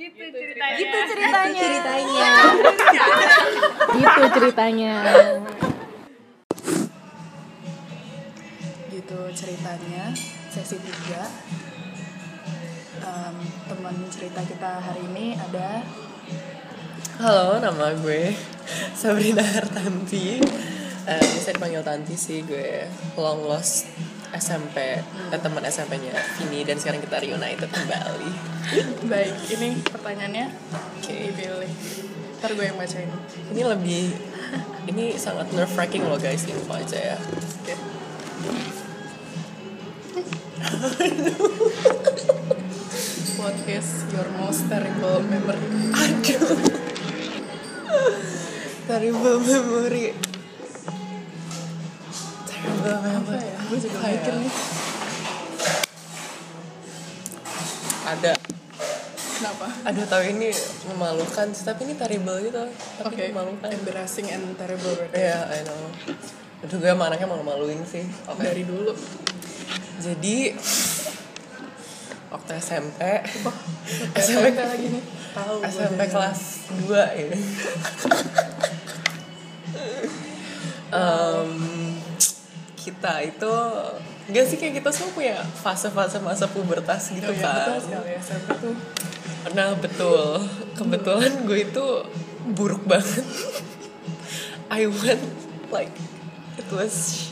Gitu ceritanya. Gitu ceritanya. ceritanya Gitu ceritanya. Gitu ceritanya. Sesi 3. Em, teman cerita kita hari ini ada halo nama gue Sabrina Hartanti eh, bisa dipanggil Tanti sih gue long lost SMP eh, teman SMP-nya Vini dan sekarang kita reunited kembali baik. Ini pertanyaannya Oke. dipilih. Ntar gue yang bacain. ini lebih ini sangat nerve wracking loh guys info aja ya Oke. What is your most terrible memory? aduh terrible memory Gue juga Apa ya? mikir nih. ada Kenapa? aduh tahu ini memalukan sih tapi ini terrible gitu tapi Oke. memalukan Embarrassing and terrible berarti. Iya, I know. Aduh gue emang anaknya malu-maluin sih. Oke. Dari dulu. Jadi waktu SMP, SMP lagi nih. Tahu. SMP kelas 2 ya. Em, kita itu Gak sih kayak kita semua punya fase-fase masa pubertas gitu Oh, iya, kan betul sekali. SMP tuh. Nah betul. Kebetulan gue itu buruk banget. I went like It was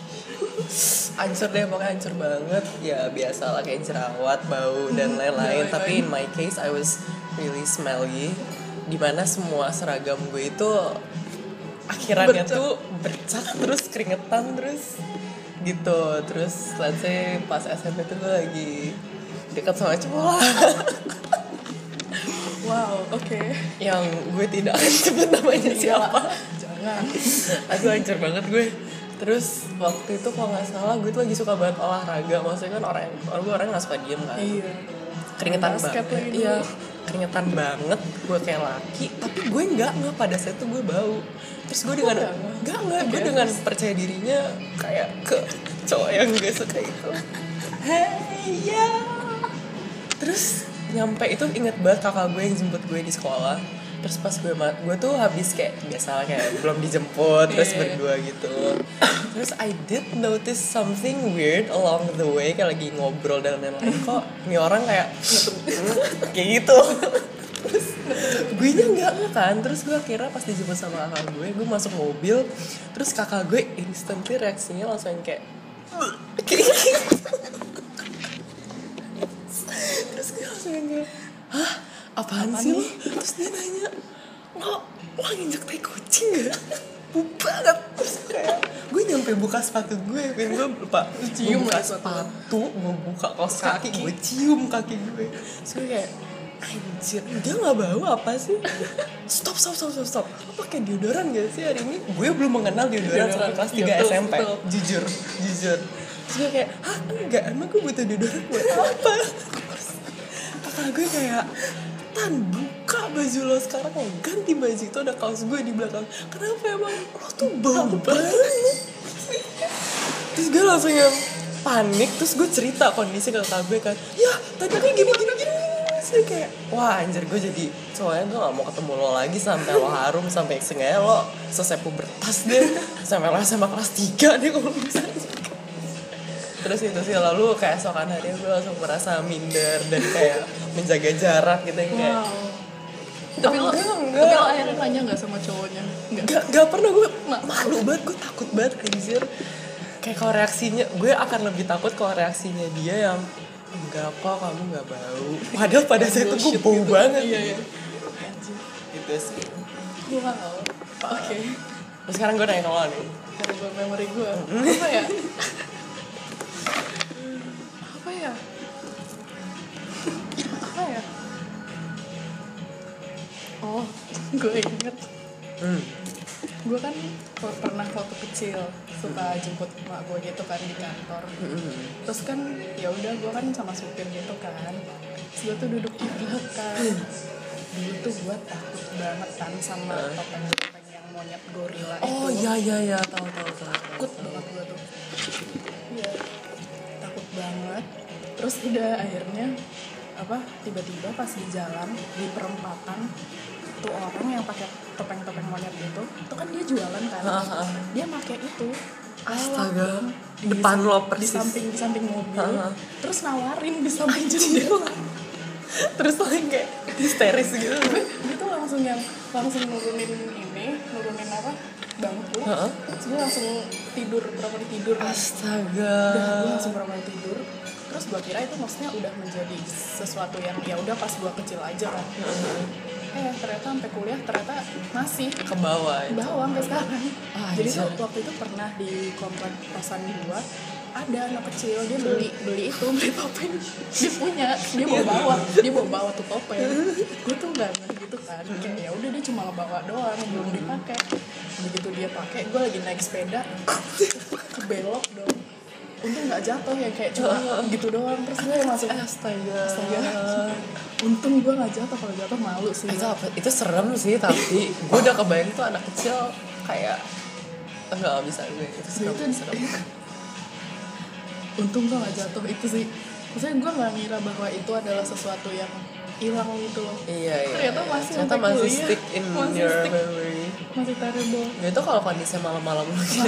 Hancur deh pokoknya hancur banget. Ya biasa lah kayak jerawat, bau dan lain-lain. lain-lain. Tapi in my case I was really smelly. Di mana semua seragam gue itu Akhirannya Bercak. tuh bercak terus keringetan terus gitu. Terus let's say pas SMP tuh gue lagi dekat sama cowok. Wow, oke. yang gue tidak akan sebut namanya siapa. Jangan. aduh hancur banget gue. Terus waktu itu kalau nggak salah gue tuh lagi suka banget olahraga. Maksudnya kan orang orang gue orang nggak suka diem kan. Iya. keringetan Basket banget. lagi iya keringetan banget. Gue kayak laki tapi gue nggak nggak. Pada saat itu gue bau terus gue dengan nggak? nggak nggak gue dengan percaya dirinya kayak ke cowok yang gue suka itu. Hey ya. Terus nyampe itu inget banget kakak gue yang jemput gue di sekolah. Terus pas gue ma- gue tuh habis kayak biasa kayak belum dijemput terus Iya, iya. berdua gitu. Terus I did notice something weird along the way kayak lagi ngobrol dan lain-lain. Kok ini orang kayak kayak gitu terus gue nya enggak enggak kan? Terus gue akhirnya pas dijemput sama kakak gue gue masuk mobil terus kakak gue instantly reaksinya langsung yang kayak terus gue langsung yang kayak hah? Apaan, sih lo? terus dia nanya lo lo nginjek tai kucing gak bu banget. Terus kayak gue nyampe buka sepatu gue kan gue lupa Cium gue buka sepatu. gue buka kaos kaki gue cium kaki gue. So kayak anjir dia nggak bau apa sih? Stop stop stop stop stop. Lo pakai deodoran gak sih hari ini? Gue belum mengenal deodoran sampai kelas 3 Iya, betul, SMP betul. jujur jujur. Terus gue kayak hah enggak emang gue butuh deodoran buat apa? Kakak gue kayak tan buka baju lo sekarang lo ganti baju. Itu ada kaos gue di belakang. Kenapa emang? Lo tuh bau banget. Terus gue langsung yang panik terus gue cerita kondisi ke kakak gue kan. Ya tadi aku gini gini dia kayak wah anjir gue jadi soalnya gue gak mau ketemu lo lagi sampai lo harum sampai sengaja lo selesai pubertas deh sampai lo sama kelas 3 deh kalau bisa terus itu sih lalu kayak esokan hari gue langsung merasa minder dan kayak menjaga jarak gitu yang kayak Wow. Tapi lo, Enggak, enggak. tapi lo akhirnya nanya gak sama cowoknya? Enggak. gak, gak pernah gue malu banget gue takut banget anjir kayak kalau reaksinya gue akan lebih takut kalau reaksinya dia yang enggak kok kamu nggak bau padahal pada saat itu gue bau gitu. banget Iya, iya. Anjir. gitu sih Wow. Oke. terus sekarang gue nanya ke lo nih Terrible memory gue. Apa ya? Apa ya? Apa ya? Oh, gue inget. hmm. Gue kan per- pernah waktu kecil suka jemput emak gue gitu kan di kantor. Terus kan ya udah gue kan sama supir gitu kan. Terus gue tuh duduk di belakang. Dulu tuh gue takut banget kan sama topeng-topeng yang monyet gorila oh itu. iya iya iya tahu tahu tahu takut banget gue tuh iya takut banget terus udah akhirnya apa tiba-tiba pas di jalan di perempatan tuh orang yang pakai topeng-topeng monyet itu itu kan dia jualan kan ha. dia pakai itu Astaga. di Depan lo di persis. samping di samping mobil ha. terus nawarin di samping jendela terus lagi kayak histeris gitu dia tuh langsung yang langsung nurunin ini nurunin apa bangku Heeh. terus gue langsung tidur berapa kali tidur astaga udah gue langsung berapa kali tidur terus gue kira itu maksudnya udah menjadi sesuatu yang ya udah pas gue kecil aja kan eh ternyata sampai kuliah ternyata masih ke bawah itu. bawah sampai sekarang. Ah, jadi iya. tuh waktu itu pernah di komplek kosan gua ada anak kecil dia beli beli itu beli topeng dia punya dia bawa bawa dia bawa bawa tuh topeng gue tuh nggak ngerti gitu kan. Kayak ya udah dia cuma ngebawa doang belum dipakai. Begitu dia pakai gue lagi naik sepeda kebelok dong untung nggak jatuh ya kayak cuma gitu doang. Terus gue langsung astaga. astaga. Untung gue nggak jatuh kalau jatuh malu sih. Itu apa? Itu serem sih tapi gue udah kebayang tuh anak kecil kayak nggak bisa gue. Itu serem itu serem. Untung gue gak jatuh itu sih. Maksudnya gue gak ngira bahwa itu adalah sesuatu yang hilang gitu loh. Iya iya Ternyata masih ternyata masih kuliah. stick in Masih your stick. memory. Masih terrible. Ya itu kalau kondisinya malam-malam lagi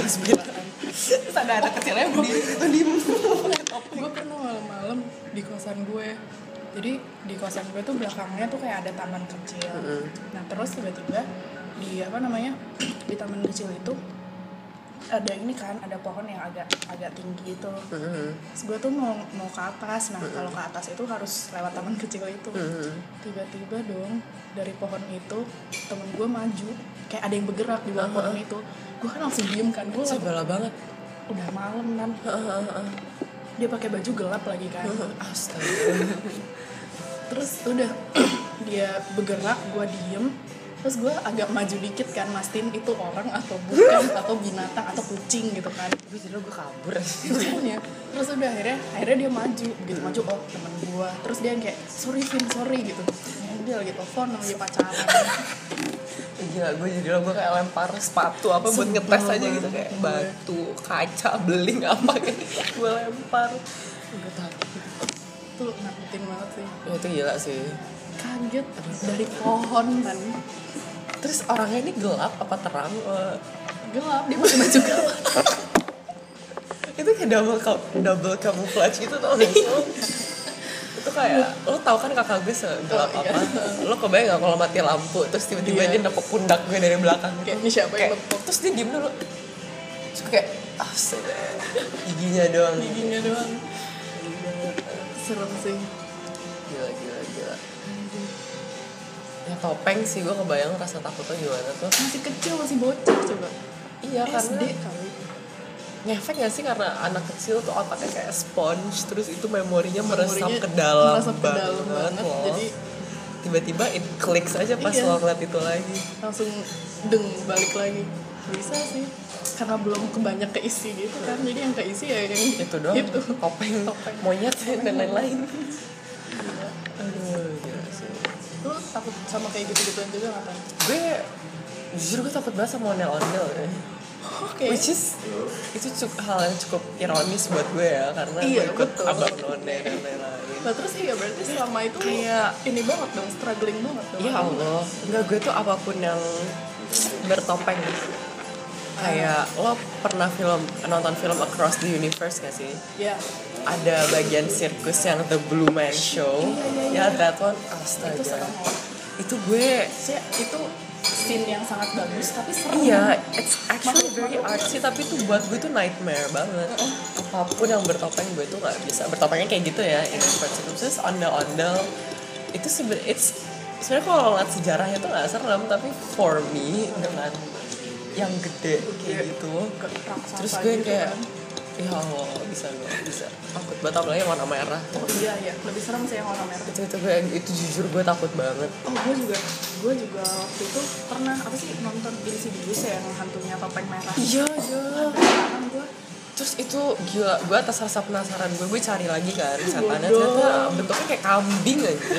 Terus ada anak kecilnya berdiri gue pernah malam-malam di kosan gue. Jadi di kosan gue tuh belakangnya tuh kayak ada taman kecil. Nah terus tiba-tiba di apa namanya di taman kecil itu ada ini kan ada pohon yang agak agak tinggi itu. Terus gue tuh mau mau ke atas. Nah kalau ke atas itu harus lewat taman kecil itu. Tiba-tiba dong dari pohon itu temen gue maju. Kayak ada yang bergerak di bawah pohon itu. Gue kan langsung diem kan. Gue Sebela banget. Udah malam kan dia pakai baju gelap lagi kan. Astaga. Terus udah dia bergerak gue diem terus gue agak maju dikit kan mastiin itu orang atau bukan atau binatang atau kucing gitu kan. Gue jadi gue kabur. Makanya. terus udah akhirnya akhirnya dia maju begitu maju oh temen gue terus dia kayak sorry Vin sorry gitu. Ya, dia lagi telepon lagi pacaran. Gila gue jadi lo gue kayak lempar sepatu apa buat ngetes aja gitu kayak batu, kaca, beling apa kayak gue lempar. Gue takut. Tuh nakutin banget sih. Ya itu gila sih kaget dari pohon. Kan Terus orangnya ini gelap apa terang? Eh, gelap dia pakai baju gelap. Itu kayak double double camouflage gitu tau gak sih? Itu kayak lo tau kan kakak gue segelap Oh, iya. apa? Lo kebayang gak kalau mati lampu terus tiba-tiba Iya. dia nepuk pundak gue dari belakang kayak gitu ini siapa yang kayak nepuk? terus dia diem dulu. Terus kayak astaga giginya doang. Giginya doang. Serem sih. Gila gila topeng sih gue kebayang rasa takutnya gimana tuh. Masih kecil masih bocah coba. Iya SD karena kali. ngefek gak sih karena anak kecil tuh otaknya kayak sponge terus itu memorinya meresap ke dalam meresap ke dalam banget, loh. jadi tiba-tiba it clicks aja pas Iya. lo ngeliat itu lagi. Langsung deng balik lagi. Bisa sih karena belum kebanyak keisi gitu kan. Jadi yang keisi ya yang itu doang itu. topeng, Topeng. monyet dan lain-lain takut sama kayak gitu-gituan juga nggak kan gue jujur gue takut banget sama ondel-ondel ya. oke which is itu cukup hal yang cukup ironis buat gue ya karena Iya, gue ikut betul. abang none dan lain-lain nah terus iya berarti selama itu Kayak- ini banget dong struggling banget dong Ya Allah, enggak gue tuh apa pun yang bertopeng Kayak lo pernah film nonton film Across the Universe gak sih? ya Ada bagian sirkus yang The Blue Man Show. Iya, iya. Ya that one, itu astaga serem. Banget Itu gue, Sih, itu scene yang sangat bagus tapi serem. Iya it's actually very artsy Tapi itu buat gue tuh nightmare banget. Apa pun yang bertopeng gue tuh gak bisa. Bertopengnya kayak gitu ya In inverted terus ondel-ondel. Itu sebenernya, it's sebenarnya kalau ngeliat sejarahnya tuh gak serem Tapi for me dengan yang gede kayak gitu terus gue gitu kayak kan. Ya Allah bisa gue bisa. Takut. Banget apalagi yang warna merah. Oh iya iya. Lebih serem sih yang warna merah. Itu itu gue itu jujur gue takut banget. Oh gue juga, gue juga waktu itu pernah apa sih nonton Insidious ya yang hantunya topeng merah. iya iya. Gue terus itu gila gue atas rasa penasaran. Gue gue cari lagi kan setannya ternyata bentuknya kayak kambing aja.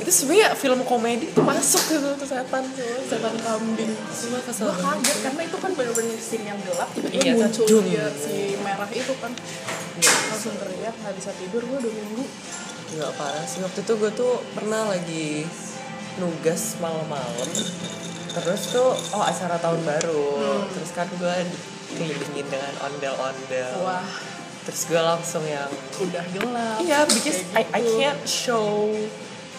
Itu sebenarnya film komedi itu masuk gitu tuh setan setan kambing. Cuma kesel Gue kaget karena itu kan bener-bener scene yang gelap tiba-tiba Iya, muncul dung. dia si merah itu kan. Langsung teriak nggak bisa tidur gue dua minggu nggak parah sih. Waktu itu gue tuh pernah lagi nugas malam-malam. Terus tuh oh acara tahun baru. Terus kan gue dikelilingin dengan ondel-ondel. Wah. Terus gue langsung yang udah gelap. Iya because I, I gitu. can't show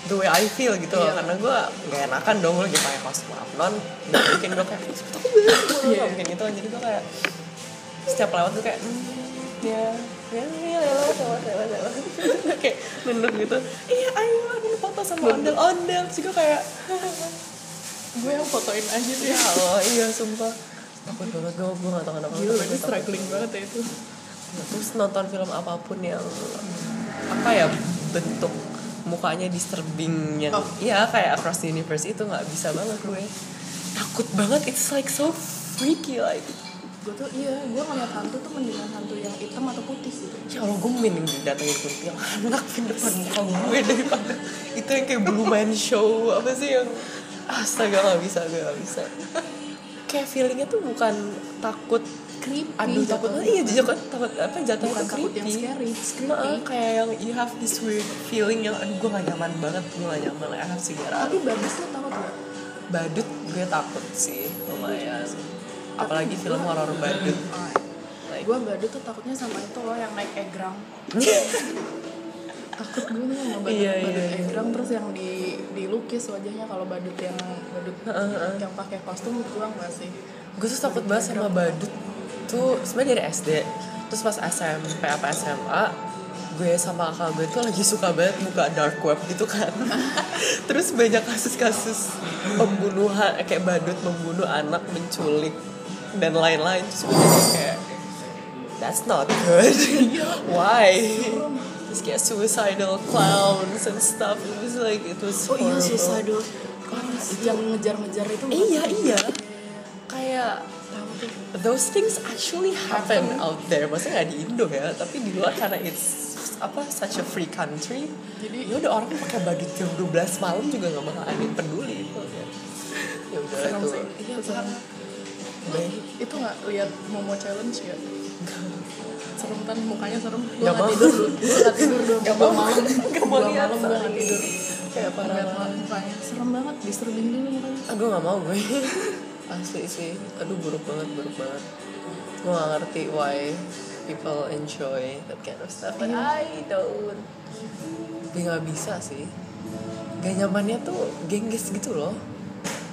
the way I feel gitu loh. Iya. karena gue nggak enakan dong lagi pakai kostum non. Nggak mungkin gue kayak "Ih, takut banget gue nggak mungkin gitu. Jadi gue kayak setiap lewat tuh kayak "Hmm, ya ya ya lewat lewat lewat lewat kayak nunduk gitu. Iya ayo ambil foto sama ondel ondel terus gue kayak gue yang fotoin aja sih. Ya Allah iya sumpah takut banget gue gue nggak tahu kenapa Gila, takut. struggling banget ya itu. Terus nonton film apa pun yang apa ya bentuk mukanya disturbing yang Oh. ya kayak across the universe itu nggak bisa banget gue. Takut banget it's like so freaky like. Gue tuh iya gue ngeliat hantu tuh mendingan hantu yang hitam atau putih gitu. Ya Allah gue mending didatengin kuntilanak di depan muka gue daripada itu yang kayak blue man show apa sih yang astaga nggak bisa gue nggak bisa kayak feelingnya tuh bukan takut creepy aduh takut jatuhnya. iya jatuh takut apa jatuh bukan itu takut yang scary creepy Heeh, kayak yang you have this weird feeling yang aduh gue gak nyaman banget gue gak nyaman I have out tapi bagus lo takut gak? badut gue takut sih lumayan. Apalagi film horor badut. Like- gue badut tuh takutnya sama itu loh yang naik egrang takut gue nih sama badut, Iya, iya, badut iya. egrang terus yang di dilukis wajahnya kalau badut yang badut yang pakai kostum gue enggak sih? Gue tuh takut banget sama badut tuh sebenarnya dari SD terus pas SMP apa SMA gue sama kakak gue tuh lagi suka banget buka dark web gitu kan. Terus banyak kasus-kasus pembunuhan eh, kayak badut membunuh anak menculik dan lain-lain. Terus gue kayak that's not good. Why terus kayak suicidal clowns and stuff. It was like it was oh iya suicidal yang ngejar-ngejar itu iya iya. Kayak those things actually happen out there. Maksudnya nggak di Indo ya tapi di luar karena it's apa such a free country. Jadi- ya udah orang pakai badut jam 12 malam juga nggak bakal ada yang peduli. Ya ya udah serem itu. sih. Iya serem. Baik. itu nggak lihat Momo challenge ya serem kan mukanya serem. Gue Nggak nggak tidur gue nggak tidur dua Nggak malam. Nggak mau dua malam gue nggak tidur. Kayak parah mukanya serem banget disturbing dulu mukanya aduh nggak mau gue. Asli sih. Aduh buruk banget buruk banget. Gue gak ngerti why people enjoy that kind of stuff but I don't. Gue nggak bisa sih. Gak nyamannya tuh gengges gitu loh.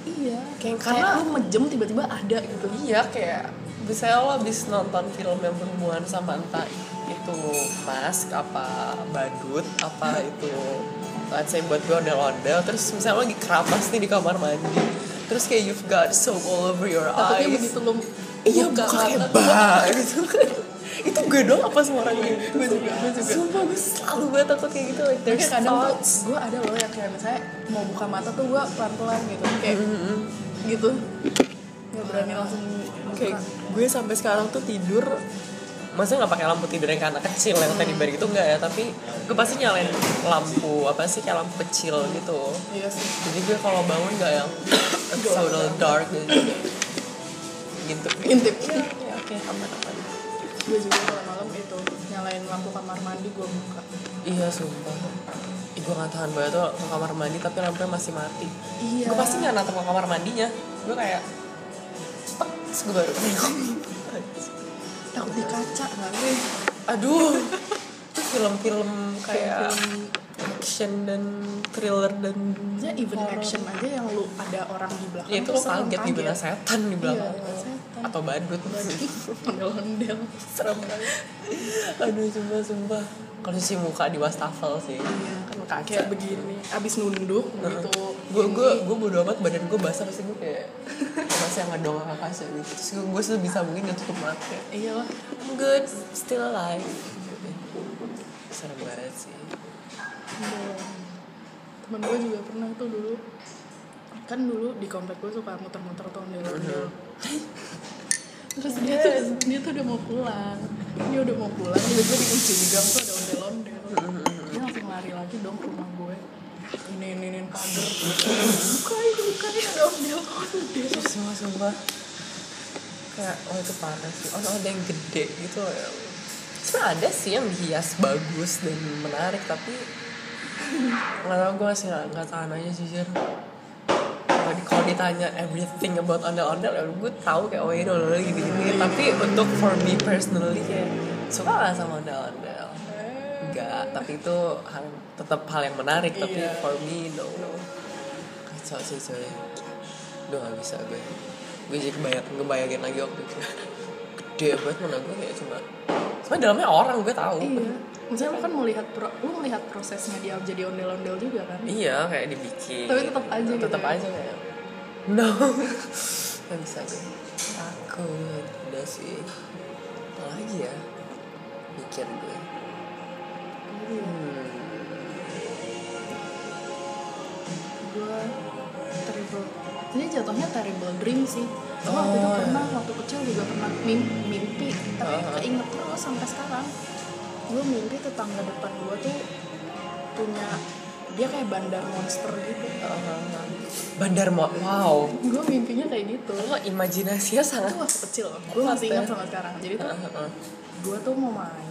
Iya. Kayak kayak karena- lu mejem tiba-tiba ada gitu. Iya kayak misalnya lo habis nonton film yang berhubungan sama entah itu mask apa badut apa itu let's say buat gue ondel-ondel terus misalnya lo lagi keramas nih di kamar mandi terus kayak you've got soap all over your takutnya eyes. begitu lu iya buka kayak bah gitu itu gue doang apa semua orang gitu? Gue juga, gue juga. sumpah gue selalu banget takut kayak gitu like there's kadang thoughts. gue ada loh yang kayak misalnya mau buka mata tuh gue pelan-pelan gitu kayak gitu. Nggak berani langsung. Kayak gue sampai sekarang tuh tidur maksudnya nggak pakai lampu tidur yang anak kecil yang tadi bar gitu? Enggak ya tapi gue pasti nyalain lampu apa sih kayak lampu kecil gitu. Iya sih. Jadi gue kalau bangun nggak yang so dark gitu gitu. Intip ya, ya oke aman aman. Gue juga kalau malam itu nyalain lampu kamar mandi gue buka. Iya sumpah. Ih, gue gak tahan banget tuh ke kamar mandi tapi lampunya masih mati. Iya. Gue pasti nggak natap ke kamar mandinya. Gue kayak terus gue baru takut di kaca nggak sih aduh. Itu film-film kayak Film- action dan thriller dan ya even action aja yang lu ada orang di belakang ya itu lo serem, kaget di mana setan di belakang. Iya, setan. atau badut. Ondel-ondel serem banget aduh sumpah sumpah. Kalau cuci muka di wastafel sih. Iya kan kaca. kayak begini. Abis nunduk gitu gue gue gue bodo amat badan gue basah pasti gue kayak masih yang ngedong ke kaca gitu. Terus gue, gue sebisa mungkin gak tutup mata iya lah I'm good still alive. Serem banget sih. Temen gue juga pernah tuh dulu. Kan dulu di komplek gue suka muter-muter tuh ondel-ondel terus dia tuh dia tuh udah mau pulang. Dia udah mau pulang tiba-tiba di gang tuh ada ondel-ondel. Dia langsung lari lagi dong ke rumah gue ini pagar. Bukain bukain ada ondel-ondel sumpah sumpah. Kayak oh itu parah sih. Oh ada yang gede gitu ya sebenarnya ada sih yang dihias bagus dan menarik tapi nggak tau gue masih nggak tahan aja jujur kalau di- kalau ditanya everything about ondel-ondel ya gue tahu kayak oh ini ondel gini tapi untuk for me personally kayak suka gak sama ondel-ondel enggak tapi itu hal tetap hal yang menarik tapi Iya. for me no. Kacau sih coy udah gak bisa gue. Gue jadi kebayang ngebayangin lagi waktu itu. Gede banget mana gue kayak cuma cuma dalamnya orang gue tahu. Iya. Misalnya lo kan melihat pro, lo melihat prosesnya dia jadi ondel-ondel juga kan? Iya kayak dibikin. Tapi tetap aja gitu Tetap ya? aja kayak No. Gak bisa gue. Takut. Udah sih. Apa lagi ya? Mikir gue. Gue terrible. Ini jatuhnya terrible dream sih. Cuma waktu itu Oh, pernah waktu kecil juga pernah mimpi, mimpi. Tapi Uh-huh. keinget terus sampai sekarang. Gue mimpi tetangga depan gue tuh punya dia kayak bandar monster gitu. Bandar mau Wow. Gue mimpinya kayak gitu. Lo imajinasinya sangat itu waktu kecil gue masih ingat sampai sekarang. Jadi tuh Heeh. gue tuh mau main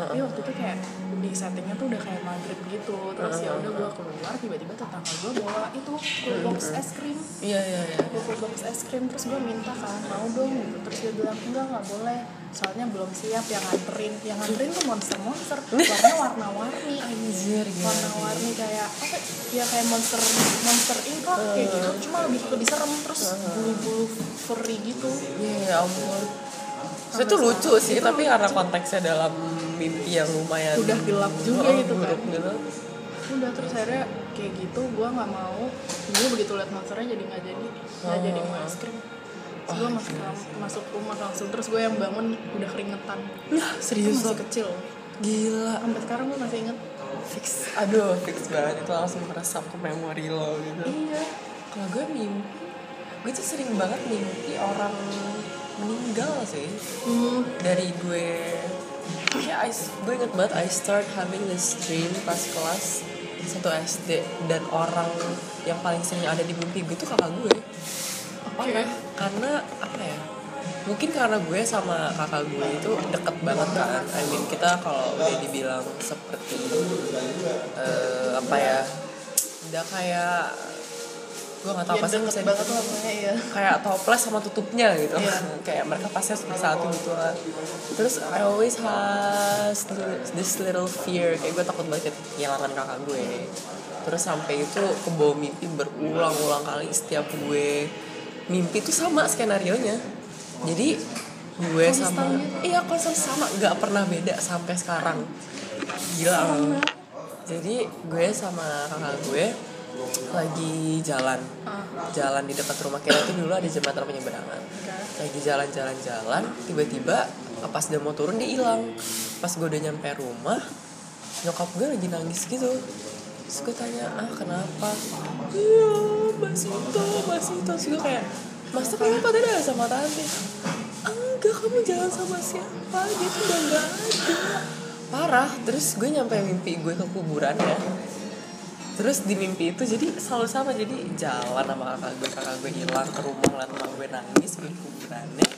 tapi waktu itu kayak di settingnya tuh udah kayak maghrib gitu. Terus ya udah gue keluar tiba-tiba tetangga gue bawa itu full box es krim. Iya iya iya. Full box es krim terus gue minta kan mau dong? Gitu. Terus dia bilang enggak nggak boleh. Soalnya belum siap yang nganterin. Yang nganterin tuh monster monster warnanya warna-warni. Anjir gila warna-warni kayak apa ya kayak monster monster ink lah kayak gitu. Cuma lebih lebih serem terus bulu-bulu furry gitu. Iya ya ampun. Itu lucu sih, tapi karena konteksnya dalam mimpi yang lumayan Udah gelap juga Oh, gitu kan. buruk gitu. udah terus akhirnya kayak gitu gue nggak mau gue begitu liat monsternya jadi nggak jadi nggak Oh. jadi mau es krim terus gue masuk masuk rumah langsung terus gue yang bangun udah keringetan Lah, itu serius masih lo? kecil Gila. sampai sekarang gue masih inget Fix. Aduh, fix banget. Itu langsung meresap ke memori lo gitu. iya Kalau gue mimpi, gue tuh sering banget mimpi orang meninggal sih. hmm, Dari gue, ya I, gue inget banget I start having this dream pas kelas satu SD dan orang yang paling sering ada di mimpi gue tuh kakak gue. Oke. Karena apa ya? Mungkin karena gue sama kakak gue itu deket banget kan. I mean kita kalau udah dibilang seperti eh, apa ya? Udah kayak gue gak tau ya apa sih. Banget pokoknya iya. Kayak toples sama tutupnya gitu. Iya. kayak mereka pasti harus bersatu gitu. Lah terus I always has this little fear. Kayak gue takut banget kehilangan kakak gue. Terus sampai itu ke bawah mimpi berulang-ulang kali setiap gue. Mimpi tuh sama skenario nya jadi gue sama iya konsep sama. Nggak pernah beda sampai sekarang. Gila. Jadi gue sama kakak gue lagi jalan. Ah. Jalan di dekat rumah kita tuh dulu ada jembatan penyeberangan. Lagi jalan-jalan-jalan tiba-tiba pas dia mau turun dia hilang. Pas gue udah nyampe rumah nyokap gue lagi nangis gitu. Terus gue tanya ah kenapa? Iya mas itu mas itu terus gue kayak masa kenapa tadi ada sama tante? Enggak kamu jalan sama siapa? Dia tuh udah nggak ada. Parah. Terus gue nyampe mimpi gue ke kuburan ya terus di mimpi itu jadi selalu sama jadi jalan sama kakak gue. Kakak gue hilang ke rumah ngeliat emak gue nangis gue di kuburannya.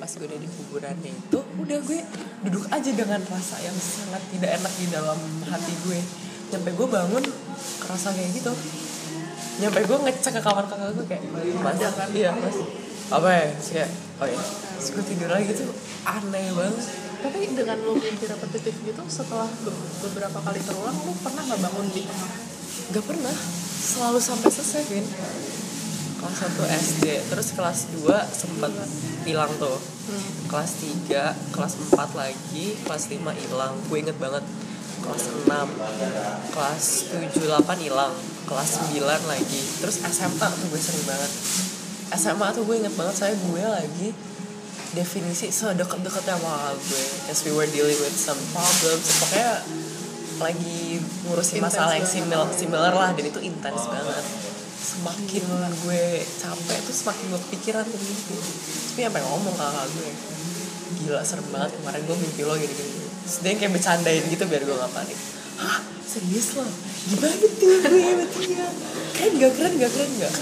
Pas gue udah di kuburannya itu udah gue duduk aja dengan rasa yang sangat tidak enak di dalam hati gue. Nyampe gue bangun kerasa kayak gitu. Nyampe gue ngecek ke kamar kakak gue kayak mas iya mas. Apa ya? Terus kayak oh iya. Terus gue tidur lagi tuh aneh banget. Tapi dengan lo mimpi repetitif gitu setelah be- beberapa kali terulang lo pernah nggak bangun di tengah Gak pernah. Selalu sampai selesai Vin. Kelas 1 SD Terus kelas 2 sempet hilang tuh. Kelas 3 Kelas 4 lagi Kelas 5 hilang. Gue inget banget Kelas 6 Kelas 7 8 hilang. Kelas 9 lagi. Terus SMA tuh gue sering banget. SMA tuh gue inget banget Saya gue lagi definisi sedekat-dekatnya sama gue. As we were dealing with some problems. Pokoknya lagi ngurusin Intens masalah yang similar, similar lah dan itu intens banget. Semakin gue capek tuh semakin gue kepikiran tuh mimpi. Tapi sampai ngomong ke kakak gue? Gila serem banget. Kemarin gue mimpi lo gini gini. Dia kayak bercandain gitu biar gue gak panik. Hah? Serius lo? Gimana tuh? Gue berarti ya keren gak keren gak keren gak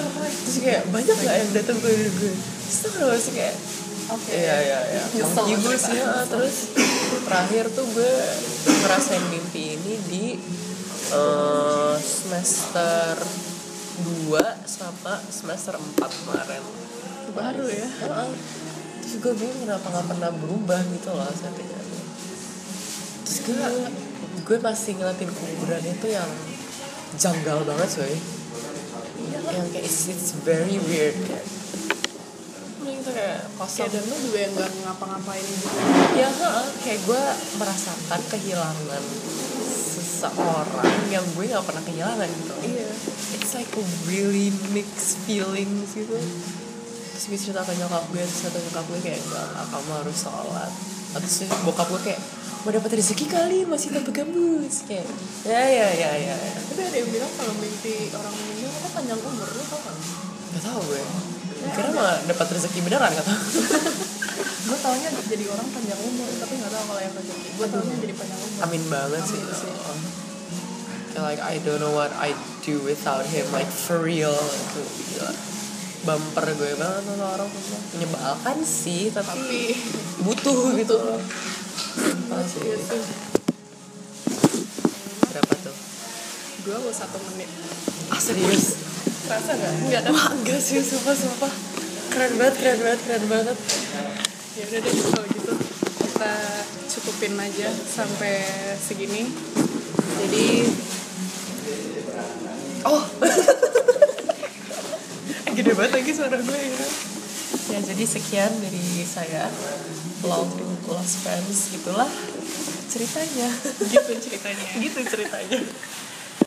terus kayak banyak gak yang datang ke gue? Terus tau gak sih kayak Oke. Iya iya iya. Monkey gue sih ya. terus terakhir tuh gue ngerasain mimpi ini di eh, semester 2 sama semester 4 kemarin baru ya terus gue bingung kenapa nggak pernah berubah gitu loh settingannya terus gue gue masih ngeliatin kuburan itu yang janggal banget coy yang kayak it's, it's very weird kayak gitu kayak kosong. Kayak dan lu juga yang nggak ngapa-ngapain gitu. Ya heeh, kayak gue merasakan kehilangan seseorang yang gue nggak pernah kehilangan gitu. Iya. It's like a really mixed feelings gitu. Terus gue cerita ke nyokap gue terus kata nyokap gue kayak enggak lah, kamu harus sholat. Terus bokap gue kayak mau dapat rezeki kali masih tanpa gambus kayak ya ya ya ya, ya. tapi ada yang bilang kalau mimpi orang meninggal kan panjang umur lu tau kan Gak tau gue kira mah dapat rezeki beneran gak tau gue taunya jadi orang panjang umur tapi nggak tahu kalau yang rezeki gue taunya jadi panjang umur. Amin banget sih, Amin sih. Like I don't know what I do without him like for real. Itu gila. Bumper gue banget sama orang. Semua menyebalkan sih tapi, tapi butuh gitu. Loh iya sih. Berapa tuh? Dua puluh satu menit. Ah serius rasa nggak? Nggak kan wah enggak sih sumpah sumpah. Keren banget keren banget keren banget. Ya udah deh kalau gitu kita cukupin aja sampai segini. Jadi oh. Gede banget lagi suara gue ya. Ya jadi sekian dari saya. Long lost friends gitulah ceritanya. Gitu ceritanya. Gitu ceritanya